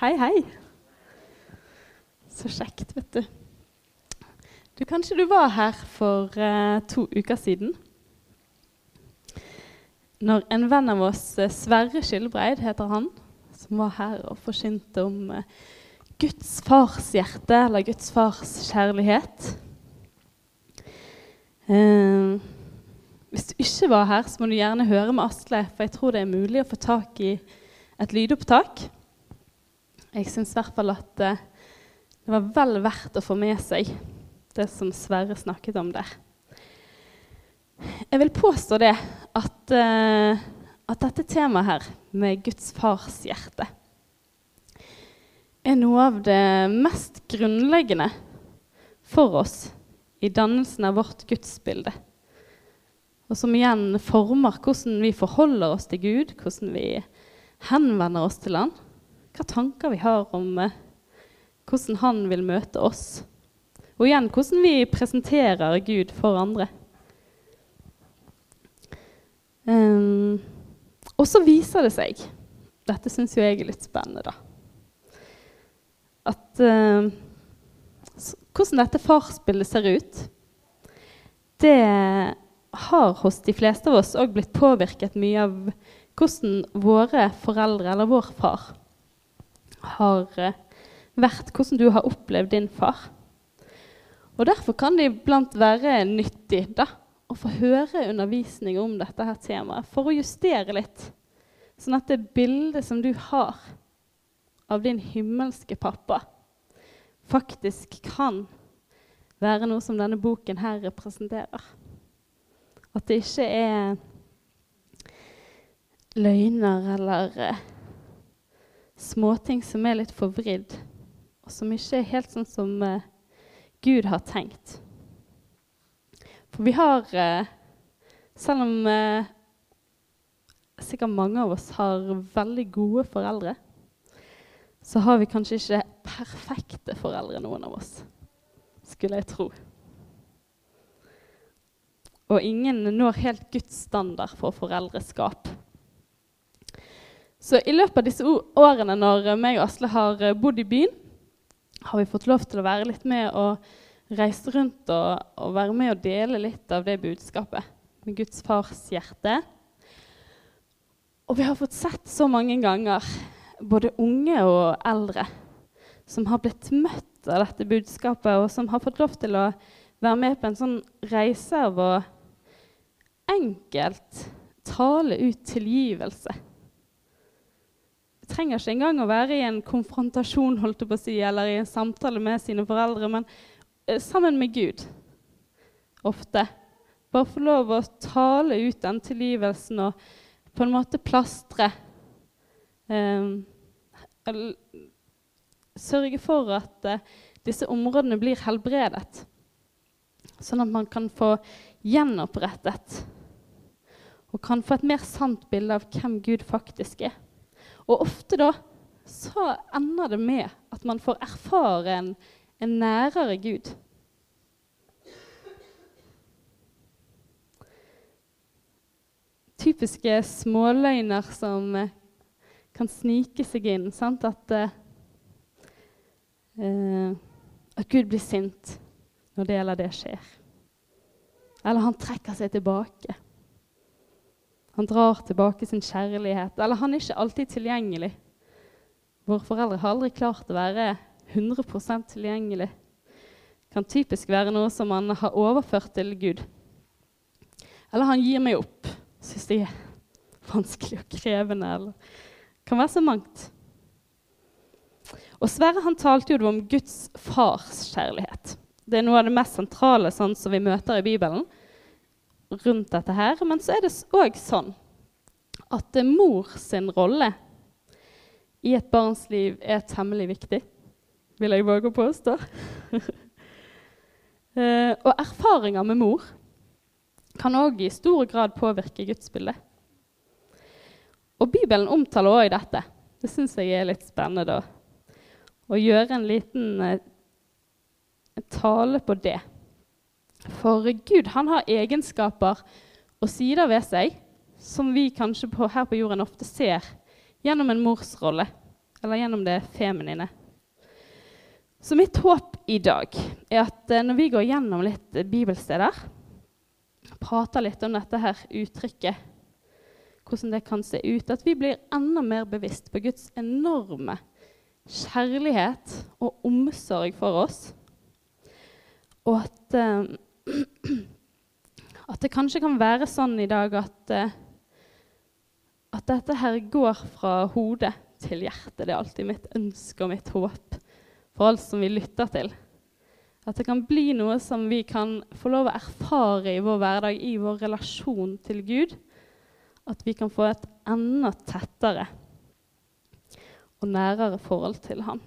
Hei, hei. Så kjekt, vet du. Du, Kanskje du var her for uh, to uker siden? Når en venn av oss, uh, Sverre Skilbreid heter han, som var her og forkynte om uh, Guds fars hjerte, eller Guds fars kjærlighet. hvis du ikke var her, så må du gjerne høre med Asle, for jeg tror det er mulig å få tak i et lydopptak. Jeg syns i hvert fall at det var vel verdt å få med seg det som Sverre snakket om der. Jeg vil påstå det at, uh, at dette temaet her, med Guds fars hjerte, er noe av det mest grunnleggende for oss i dannelsen av vårt gudsbilde. Og som igjen former hvordan vi forholder oss til Gud, hvordan vi henvender oss til Han hva tanker vi har om eh, hvordan han vil møte oss. Og igjen hvordan vi presenterer Gud for andre. Um, og så viser det seg Dette syns jo jeg er litt spennende, da. At uh, hvordan dette farsbildet ser ut, det har hos de fleste av oss òg blitt påvirket mye av hvordan våre foreldre eller vår far har eh, vært, hvordan du har opplevd din far. Og Derfor kan det iblant være nyttig da, å få høre undervisning om dette her temaet for å justere litt, sånn at det bildet som du har av din himmelske pappa, faktisk kan være noe som denne boken her representerer. At det ikke er løgner eller eh, småting som er litt forvridd, og som ikke er helt sånn som uh, Gud har tenkt. For vi har, uh, selv om uh, sikkert mange av oss har veldig gode foreldre, så har vi kanskje ikke perfekte foreldre, noen av oss, skulle jeg tro. Og ingen når helt Guds standard for foreldreskap. Så i løpet av disse årene når meg og Asle har eh, bodd i byen, har vi fått lov til å være litt med og reise rundt og, og være med og dele litt av det budskapet med Guds fars hjerte. Og vi har fått sett så mange ganger, både unge og eldre, som har blitt møtt av dette budskapet, og som har fått lov til å være med på en sånn reise av å enkelt tale ut tilgivelse trenger ikke engang å være i en konfrontasjon holdt på å si, eller i en samtale med sine foreldre, men eh, sammen med Gud ofte. Bare få lov å tale ut den tilgivelsen og på en måte plastre eh, Sørge for at uh, disse områdene blir helbredet, sånn at man kan få gjenopprettet og kan få et mer sant bilde av hvem Gud faktisk er. Og ofte da så ender det med at man får erfare en, en nærere Gud. Typiske småløgner som eh, kan snike seg inn. Sant? At, uh, at Gud blir sint når det eller det skjer. Eller han trekker seg tilbake. Han drar tilbake sin kjærlighet. Eller han er ikke alltid tilgjengelig. Våre foreldre har aldri klart å være 100 tilgjengelig. Det kan typisk være noe som han har overført til Gud. Eller han gir meg opp. Syns det er vanskelig og krevende. Eller det kan være så mangt. Og Sverre han talte jo om Guds fars kjærlighet. Det er noe av det mest sentrale sånn som vi møter i Bibelen rundt dette her. Men så er det òg sånn at mor sin rolle i et barns liv er temmelig viktig, vil jeg våge å påstå. uh, og erfaringer med mor kan òg i stor grad påvirke gudsbildet. Og Bibelen omtaler òg dette. Det syns jeg er litt spennende. Å gjøre en liten uh, tale på det. For Gud han har egenskaper og sider ved seg som vi kanskje på, her på jorden ofte ser gjennom en morsrolle, eller gjennom det feminine. Så mitt håp i dag er at eh, når vi går gjennom litt bibelsteder, prater litt om dette her uttrykket, hvordan det kan se ut, at vi blir enda mer bevisst på Guds enorme kjærlighet og omsorg for oss. Og at, eh, at det kanskje kan være sånn i dag at, eh, at dette her går fra hodet til hjertet. Det er alltid mitt ønske og mitt håp for alt som vi lytter til. At det kan bli noe som vi kan få lov å erfare i vår hverdag, i vår relasjon til Gud. At vi kan få et enda tettere og nærere forhold til Han.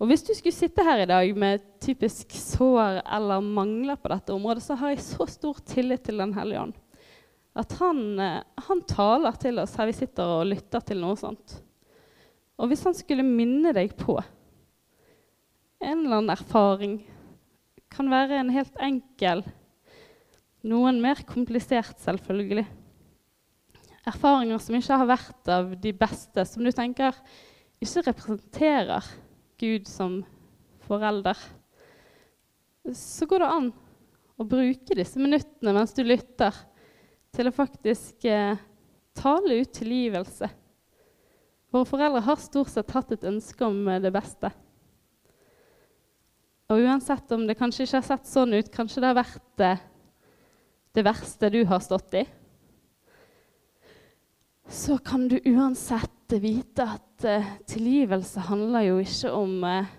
Og Hvis du skulle sitte her i dag med typisk sår eller mangler på dette området, så har jeg så stor tillit til Den hellige ånd. At han, eh, han taler til oss her vi sitter og lytter til noe sånt. Og hvis han skulle minne deg på en eller annen erfaring. Kan være en helt enkel, noen mer komplisert, selvfølgelig. Erfaringer som ikke har vært av de beste, som du tenker ikke representerer Gud som forelder. Så går det an å bruke disse minuttene mens du lytter, til å faktisk eh, tale ut tilgivelse. Våre foreldre har stort sett hatt et ønske om eh, det beste. Og uansett om det kanskje ikke har sett sånn ut, kanskje det har vært eh, det verste du har stått i, så kan du uansett vite at uh, tilgivelse handler jo ikke om uh,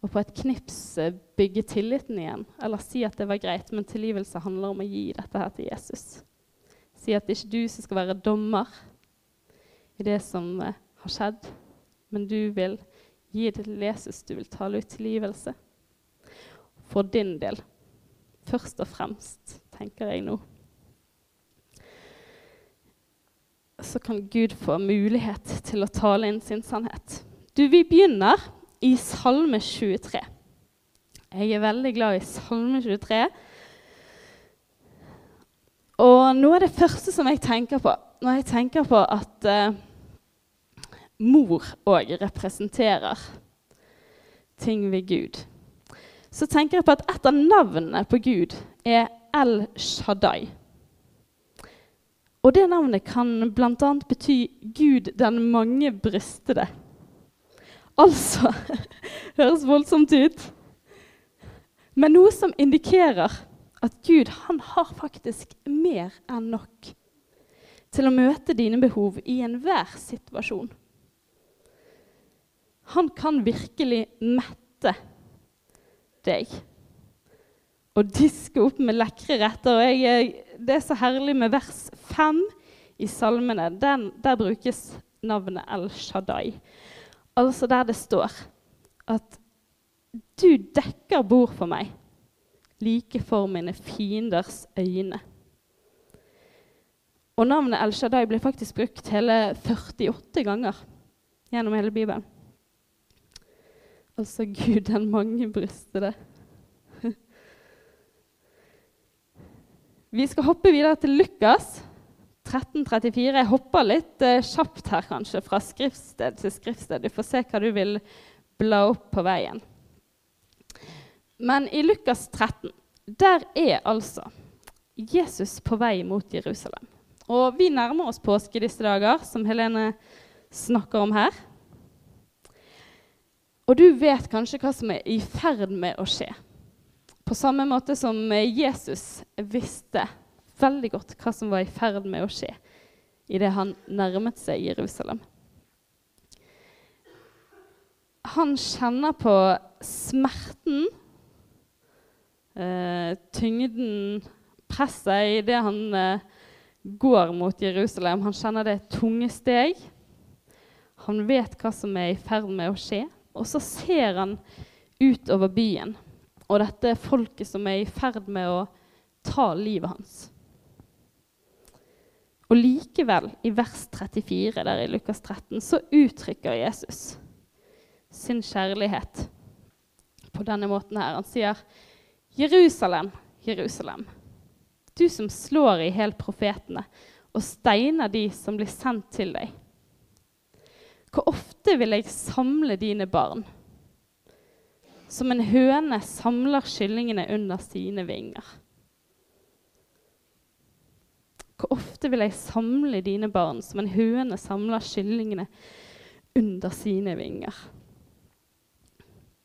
å på et knips uh, bygge tilliten igjen eller si at det var greit, men tilgivelse handler om å gi dette her til Jesus. Si at det ikke er du som skal være dommer i det som har skjedd, men du vil gi det til Jesus. Du vil tale ut tilgivelse for din del. Først og fremst, tenker jeg nå. Så kan Gud få mulighet til å tale inn sin sannhet. Du, Vi begynner i Salme 23. Jeg er veldig glad i Salme 23. Og noe av det første som jeg tenker på når jeg tenker på at uh, mor òg representerer ting ved Gud så tenker jeg på at et av navnene på Gud er El Shaddai. Og det navnet kan bl.a. bety Gud den mangebrystede. Altså Høres voldsomt ut. Men noe som indikerer at Gud han har faktisk mer enn nok til å møte dine behov i enhver situasjon. Han kan virkelig mette deg. Og diske opp med lekre retter. Og jeg, det er så herlig med vers 5 i salmene. Den, der brukes navnet El Shaddai. Altså der det står at du dekker bord for meg like for mine fienders øyne. Og navnet El Shaddai ble faktisk brukt hele 48 ganger gjennom hele Bibelen. Altså Gud den mangebrystede. Vi skal hoppe videre til Lukas 1334. Jeg hopper litt eh, kjapt her kanskje, fra skriftsted til skriftsted. Du får se hva du vil bla opp på veien. Men i Lukas 13 der er altså Jesus på vei mot Jerusalem. Og vi nærmer oss påske disse dager, som Helene snakker om her. Og du vet kanskje hva som er i ferd med å skje. På samme måte som Jesus visste veldig godt hva som var i ferd med å skje idet han nærmet seg Jerusalem. Han kjenner på smerten, eh, tyngden, presset idet han eh, går mot Jerusalem. Han kjenner det tunge steg. Han vet hva som er i ferd med å skje. Og så ser han utover byen og dette folket som er i ferd med å ta livet hans. Og likevel, i vers 34 der i Lukas 13, så uttrykker Jesus sin kjærlighet på denne måten her. Han sier, 'Jerusalem, Jerusalem, du som slår i hjel profetene' og steiner de som blir sendt til deg. Hvor ofte vil jeg samle dine barn? Som en høne samler kyllingene under sine vinger. Hvor ofte vil jeg samle dine barn som en høne samler kyllingene under sine vinger?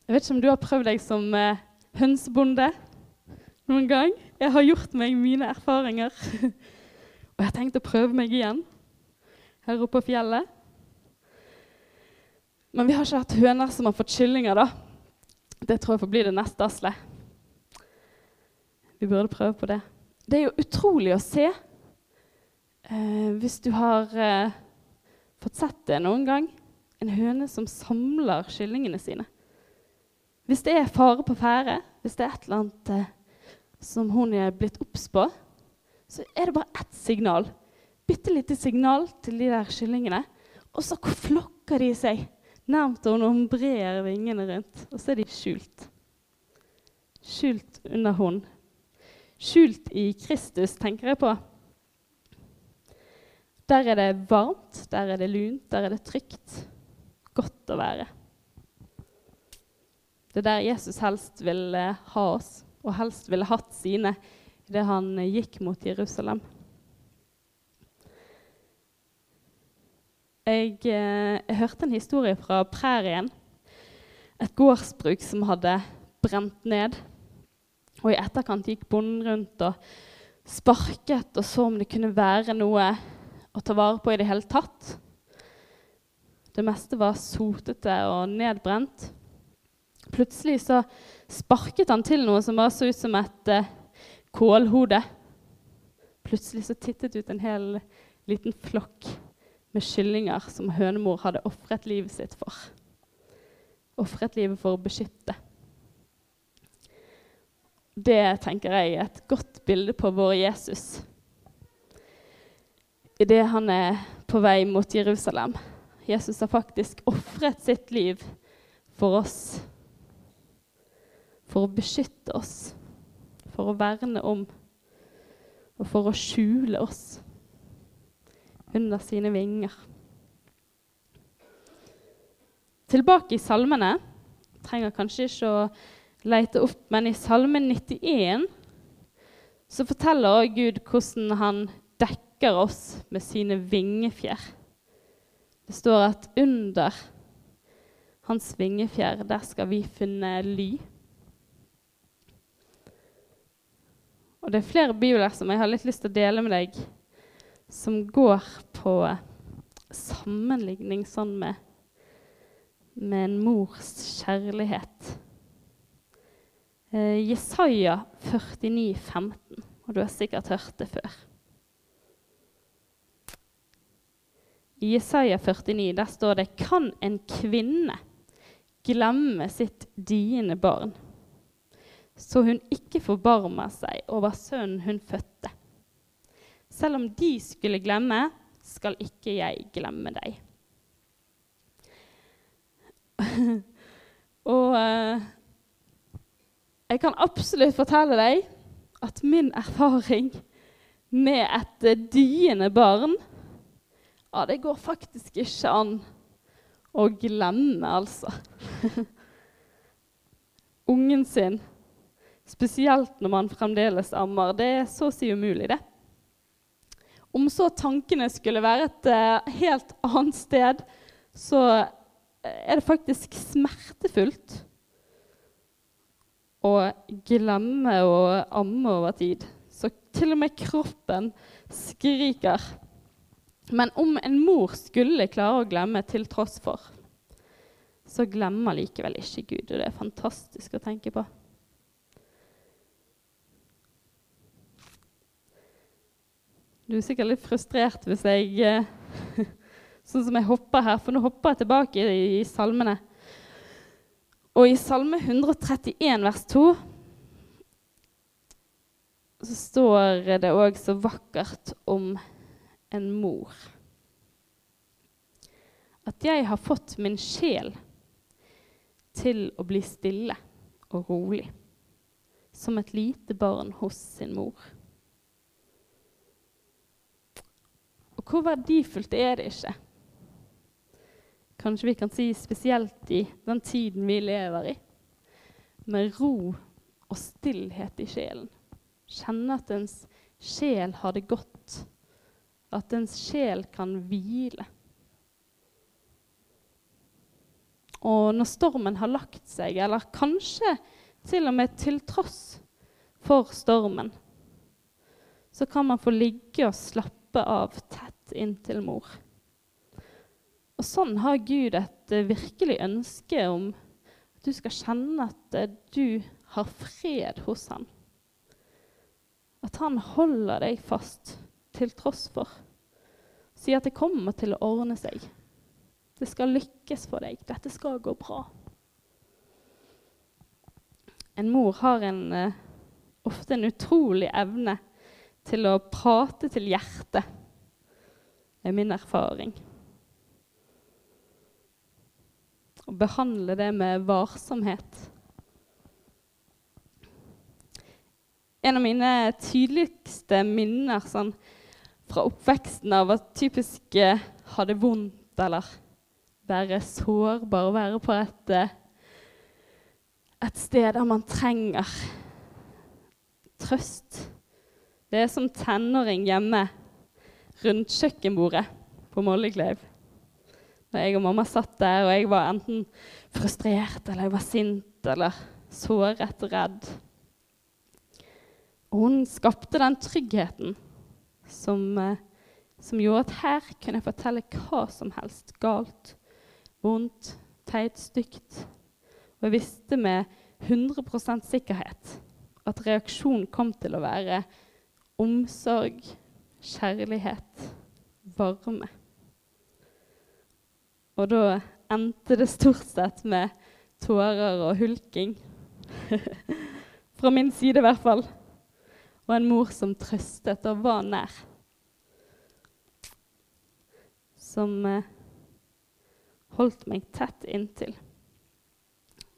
Jeg vet ikke om du har prøvd deg som eh, hønsebonde noen gang. Jeg har gjort meg mine erfaringer. Og jeg har tenkt å prøve meg igjen her oppe på fjellet. Men vi har ikke hatt høner som har fått kyllinger, da. Det tror jeg får bli det neste Asle. Vi burde prøve på det. Det er jo utrolig å se. Eh, hvis du har eh, fått sett det noen gang. En høne som samler kyllingene sine. Hvis det er fare på ferde, hvis det er et eller annet eh, som hun er blitt obs på, så er det bare ett signal. Bitte lite signal til de der kyllingene. Og så flokker de seg nærmt og hun brer vingene rundt. Og så er de skjult. Skjult under hun. Skjult i Kristus, tenker jeg på. Der er det varmt, der er det lunt, der er det trygt. Godt å være. Det er der Jesus helst vil ha oss, og helst ville hatt sine idet han gikk mot Jerusalem. Jeg, eh, jeg, hørte en historie fra prærien. Et gårdsbruk som hadde brent ned. Og I etterkant gikk bonden rundt og sparket og så om det kunne være noe å ta vare på i det hele tatt. Det meste var sotete og nedbrent. Plutselig så sparket han til noe som bare så ut som et uh, kålhode. Plutselig så tittet ut en hel liten flokk med kyllinger som hønemor hadde ofret livet sitt for. Ofret livet for å beskytte. Det tenker jeg er et godt bilde på vår Jesus idet han er på vei mot Jerusalem. Jesus har faktisk ofret sitt liv for oss. For å beskytte oss, for å verne om og for å skjule oss under sine vinger. Tilbake i salmene. Trenger kanskje ikke å lete opp, men i Salme 91 så forteller Gud hvordan han dekker dekker oss med sine vingefjær. Det står at under hans vingefjær, der skal vi finne ly. Og det er flere bibler som jeg har litt lyst til å dele med deg, som går på sammenligning sånn med, med en mors kjærlighet. Eh, Jesaja 49, 15, og du har sikkert hørt det før. I Isaiah 49 der står det Kan en kvinne glemme sitt diende barn, så hun ikke forbarmer seg over sønnen hun fødte? Selv om de skulle glemme, skal ikke jeg glemme deg. Og uh, jeg kan absolutt fortelle deg at min erfaring med et diende barn ja, det går faktisk ikke an å glemme, altså. Ungen sin, spesielt når man fremdeles ammer, det er så å si umulig, det. Om så tankene skulle være et uh, helt annet sted, så er det faktisk smertefullt å glemme å amme over tid. Så til og med kroppen skriker men om en mor skulle klare å glemme til tross for, så glemmer likevel ikke Gud. Og det er fantastisk å tenke på. Du er sikkert litt frustrert hvis jeg eh, Sånn som jeg hopper her, for nå hopper jeg tilbake i, salmene. Og i Salme 131 vers 2 så står det òg så vakkert om en mor. At jeg har fått min sjel til å bli stille og rolig, som et lite barn hos sin mor. Og hvor verdifullt er det ikke? kanskje vi kan si spesielt i den tiden vi lever i, med ro og stillhet i sjelen. Kjenne at ens sjel har det godt. At ens sjel kan hvile. Og når stormen har lagt seg, eller kanskje til og med til tross for stormen, så kan man få ligge og slappe av tett inntil mor. Og sånn har Gud et uh, virkelig ønske om at du skal kjenne at uh, du har fred hos ham. At han holder deg fast til tross for. Sier at det kommer til å ordne seg. Det skal lykkes for deg. Dette skal gå bra. En mor har en, uh, ofte en utrolig evne til å prate til hjertet, er min erfaring. Å behandle det med varsomhet. En av mine tydeligste minner sånn, fra oppveksten av å typisk eh, ha det vondt eller være sårbar, være på et, eh, et sted der man trenger trøst det er som tenåring hjemme rundt kjøkkenbordet på Mollekleiv. Da jeg og mamma satt der, og jeg var enten frustrert eller jeg var sint eller såret og redd. Og hun skapte den tryggheten som, eh, som gjorde at her kunne jeg fortelle hva som helst galt, vondt, teit, stygt. Og jeg visste med 100 sikkerhet at reaksjonen kom til å være omsorg, kjærlighet, varme. Og da endte det stort sett med tårer og hulking. Fra min side, i hvert fall. Og en mor som trøstet og var nær. Som eh, holdt meg tett inntil.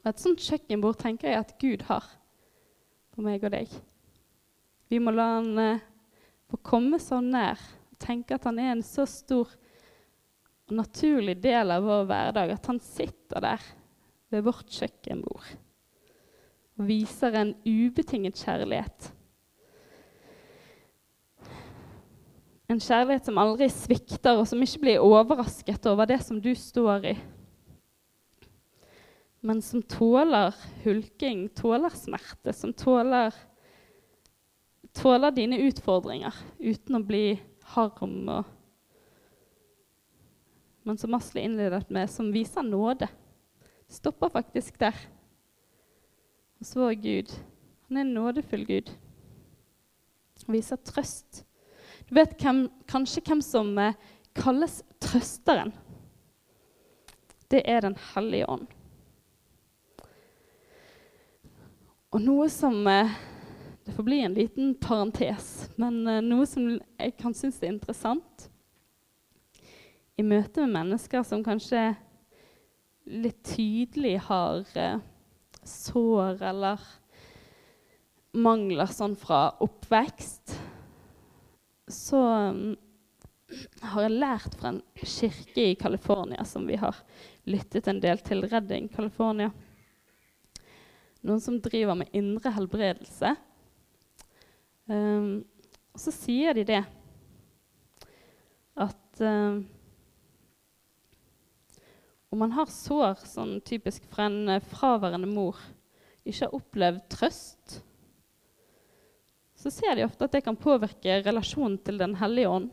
Og et sånt kjøkkenbord tenker jeg at Gud har for meg og deg. Vi må la han eh, få komme så nær og tenke at han er en så stor og naturlig del av vår hverdag at han sitter der ved vårt kjøkkenbord og viser en ubetinget kjærlighet. En kjærlighet som aldri svikter, og som ikke blir overrasket over det som du står i. Men som tåler hulking, tåler smerte, som tåler tåler dine utfordringer uten å bli harm. Og, men som Asle innledet med, som viser nåde. Stopper faktisk der. Og så Gud. Han er en nådefull Gud. Han viser trøst. Du vet hvem, kanskje hvem som eh, kalles trøsteren. Det er Den hellige ånd. Og noe som eh, det får bli en liten parentes, men uh, noe som jeg kan synes er interessant i møte med mennesker som kanskje litt tydelig har sår eller mangler sånn fra oppvekst, så um, har jeg lært fra en kirke i California som vi har lyttet en del til, Redding, California. Noen som driver med indre helbredelse. Um, og så sier de det at um, om man har sår sånn typisk fra en uh, fraværende mor, ikke har opplevd trøst, så ser de ofte at det kan påvirke relasjonen til Den hellige ånd.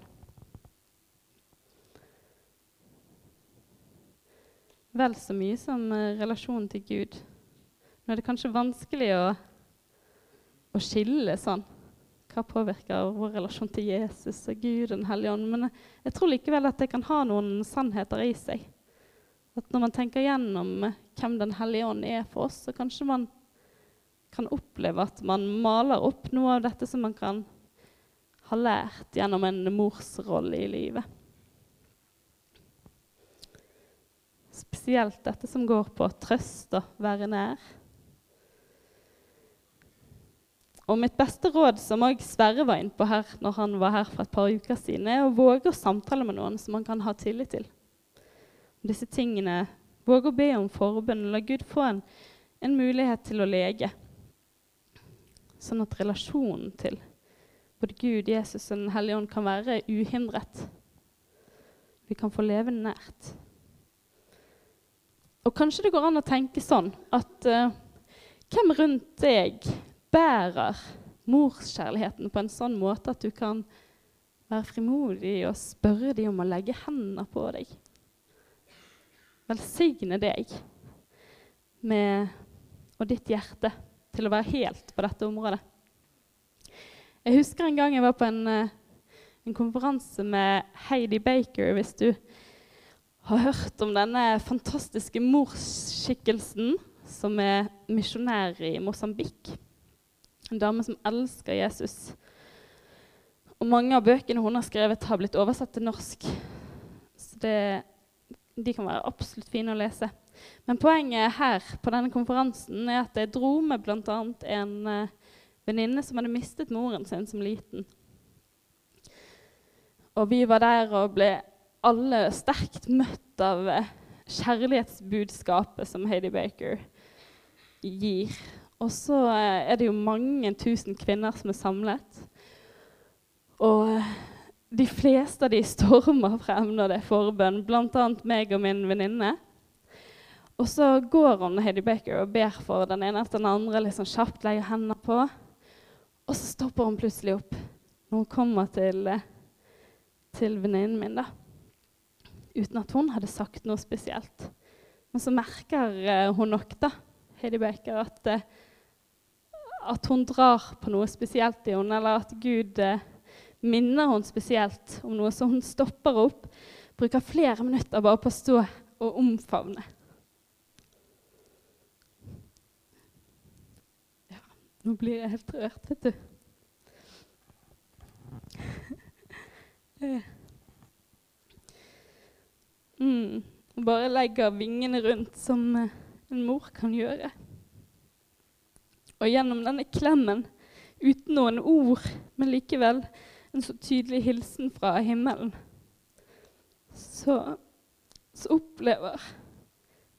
Vel så mye som uh, relasjonen til Gud. Nå er det kanskje vanskelig å, å skille sånn hva påvirker vår relasjon til Jesus og Gud og Den hellige ånd. Men jeg tror likevel at det kan ha noen sannheter i seg. At når man tenker gjennom hvem Den hellige ånd er for oss, så kanskje man kan oppleve at man maler opp noe av dette som man kan ha lært gjennom en morsrolle i livet. Spesielt dette som går på trøst og være nær. Og mitt beste råd, som òg Sverre var inne på her når han var her for et par uker siden, er å våge å samtale med noen som man kan ha tillit til. disse tingene. Våge å be om forbønn. La Gud få en, en mulighet til å lege. Sånn at relasjonen til både Gud, Jesus og Den hellige ånd kan være uhindret. Vi kan få leve nært. Og kanskje det går an å tenke sånn at uh, hvem rundt deg bærer morskjærligheten på en sånn måte at du kan være frimodig og spørre dem om å legge hendene på deg? Velsigne deg med, og ditt hjerte til å være helt på dette området. Jeg husker en gang jeg var på en, eh, en konferanse med Heidi Baker. Hvis du har hørt om denne fantastiske morsskikkelsen som er misjonær i Mosambik. En dame som elsker Jesus. Og mange av bøkene hun har skrevet, har blitt oversatt til norsk. Så det, de kan være absolutt fine å lese. Men poenget her på denne konferansen er at jeg dro med bl.a. en uh, venninne som hadde mistet moren sin som liten. Og vi var der og ble alle sterkt møtt av uh, kjærlighetsbudskapet som Heidi Baker gir. Og så uh, er det jo mange tusen kvinner som er samlet. Og de fleste av de stormer frem når det er forbønn, bl.a. meg og min venninne. Og så går hun Heidi Baker og ber for den ene etter den andre, liksom kjapt legger hendene på. Og så stopper hun plutselig opp når hun kommer til, til venninnen min. da. Uten at hun hadde sagt noe spesielt. Men så merker uh, hun nok, da, Heidi Baker, at, uh, at hun drar på noe spesielt i henne, eller at Gud uh, minner hun spesielt om noe. Så hun stopper opp, bruker flere minutter bare på å stå og omfavne. Nå blir jeg helt rørt, vet du. mm. Bare legger vingene rundt, som eh, en mor kan gjøre. Og gjennom denne klemmen, uten noen ord, men likevel en så tydelig hilsen fra himmelen, så, så opplever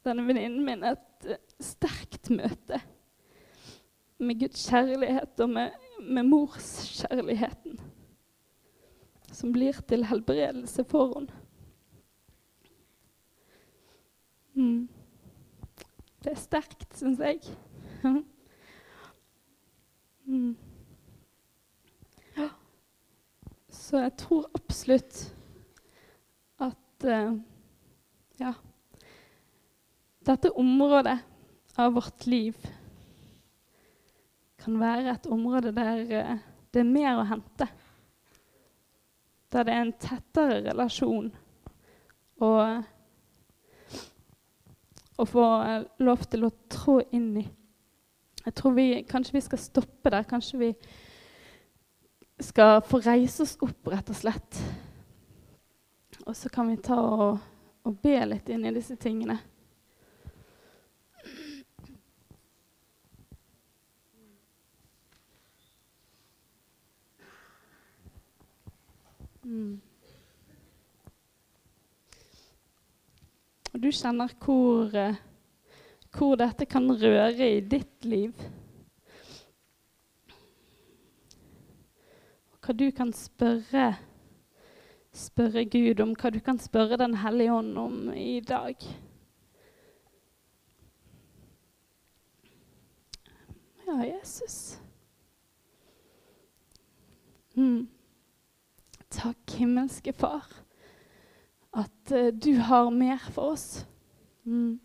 denne venninnen min et uh, sterkt møte med Guds kjærlighet og med, med morskjærligheten, som blir til helbredelse for henne. Mm. Det er sterkt, syns jeg. mm. ja. Så jeg tror absolutt at uh, ja, dette området av vårt liv kan være et område der uh, det er mer å hente. Der det er en tettere relasjon. Og å få lov til å trå inn i. Jeg tror vi, Kanskje vi skal stoppe der. Kanskje vi skal få reise oss opp, rett og slett. Og så kan vi ta og, og be litt inn i disse tingene. Mm. Og du kjenner hvor, eh, hvor dette kan røre i ditt liv. Hva du kan spørre, spørre Gud om, hva du kan spørre Den hellige ånd om i dag. Ja, Jesus. Mm. Takk, himmelske Far, at uh, du har mer for oss. Mm.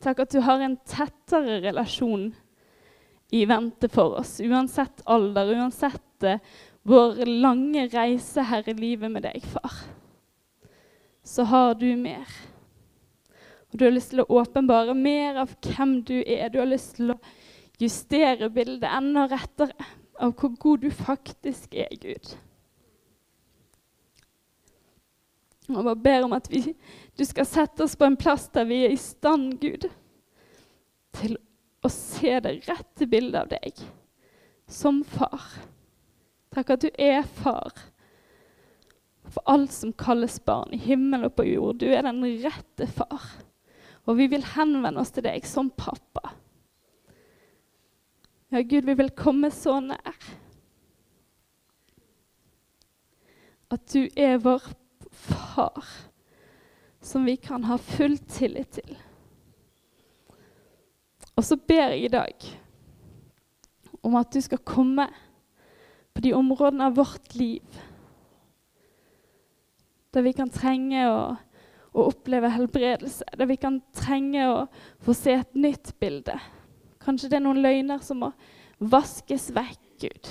Takk at du har en tettere relasjon i vente for oss, uansett alder, uansett uh, vår lange reise her i livet med deg, far. Så har du mer. Og du har lyst til å åpenbare mer av hvem du er. Du har lyst til å justere bildet enda rettere av hvor god du faktisk er, Gud. Og bare ber om at vi, du skal sette oss på en plass der vi er i stand, Gud, til å se det rette bildet av deg som far. Takk at du er far. For alt som kalles barn i himmel og på jord. Du er den rette far. Og vi vil henvende oss til deg som pappa. Ja, Gud, vi vil komme så nær. At du er vår far, som vi kan ha full tillit til. Og så ber jeg i dag om at du skal komme på de områdene av vårt liv der vi kan trenge å, å oppleve helbredelse, der vi kan trenge å få se et nytt bilde. Kanskje det er noen løgner som må vaskes vekk, Gud.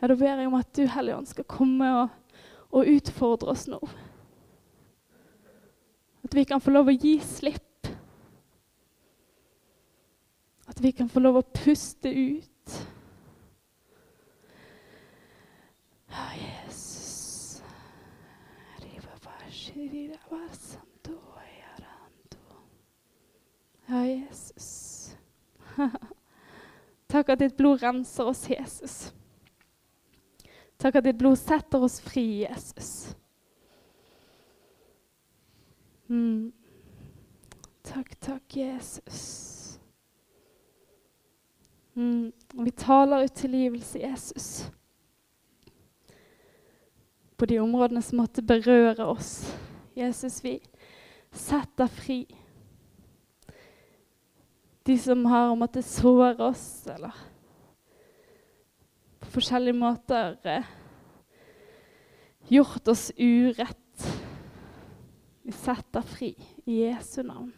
Ja, Da ber jeg om at du, Hellige Ånd, skal komme og, og utfordre oss nå. At vi kan få lov å gi slipp. At vi kan få lov å puste ut. Ja, Jesus Ja, Jesus. Takk at ditt blod renser oss, Jesus. Takk at ditt blod setter oss fri, Jesus. Mm. Takk, takk, Jesus. Mm. Vi taler ut tilgivelse, Jesus på de områdene som måtte berøre oss. Jesus, vi setter fri de som har måttet såre oss, eller på forskjellige måter eh, gjort oss urett. Vi setter fri i Jesu navn.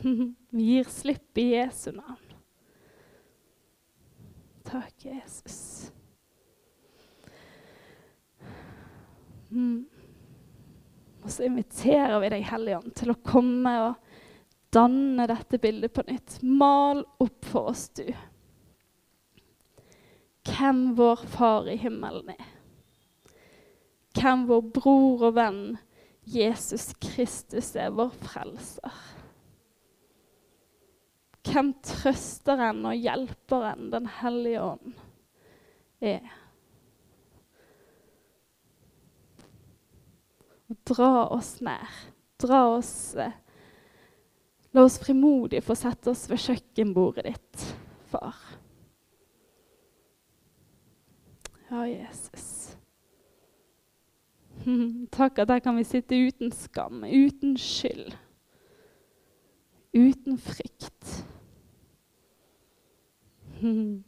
Vi gir slipp i Jesu navn. Takk, Jesus. Mm. Og så inviterer vi deg, Hellige Ånd, til å komme og danne dette bildet på nytt. Mal opp for oss, du. Hvem vår Far i himmelen er. Hvem vår bror og venn Jesus Kristus er, vår frelser. Hvem trøsteren og hjelperen Den hellige ånd er. og dra oss nær. Dra oss eh, La oss frimodig få sette oss ved kjøkkenbordet ditt, far. Ja, Jesus. Takk at der kan vi sitte uten skam, uten skyld, uten frykt.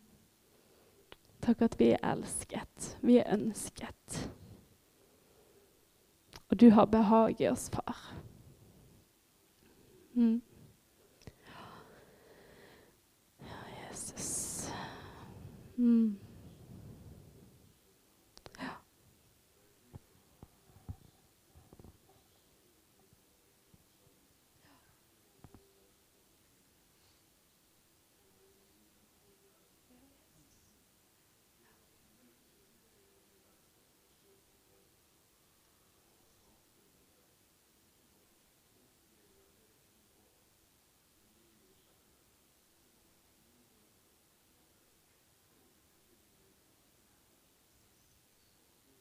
Takk at vi er elsket, vi er ønsket. Og du har behag i oss, far. Mm. Ja, Jesus. Mm.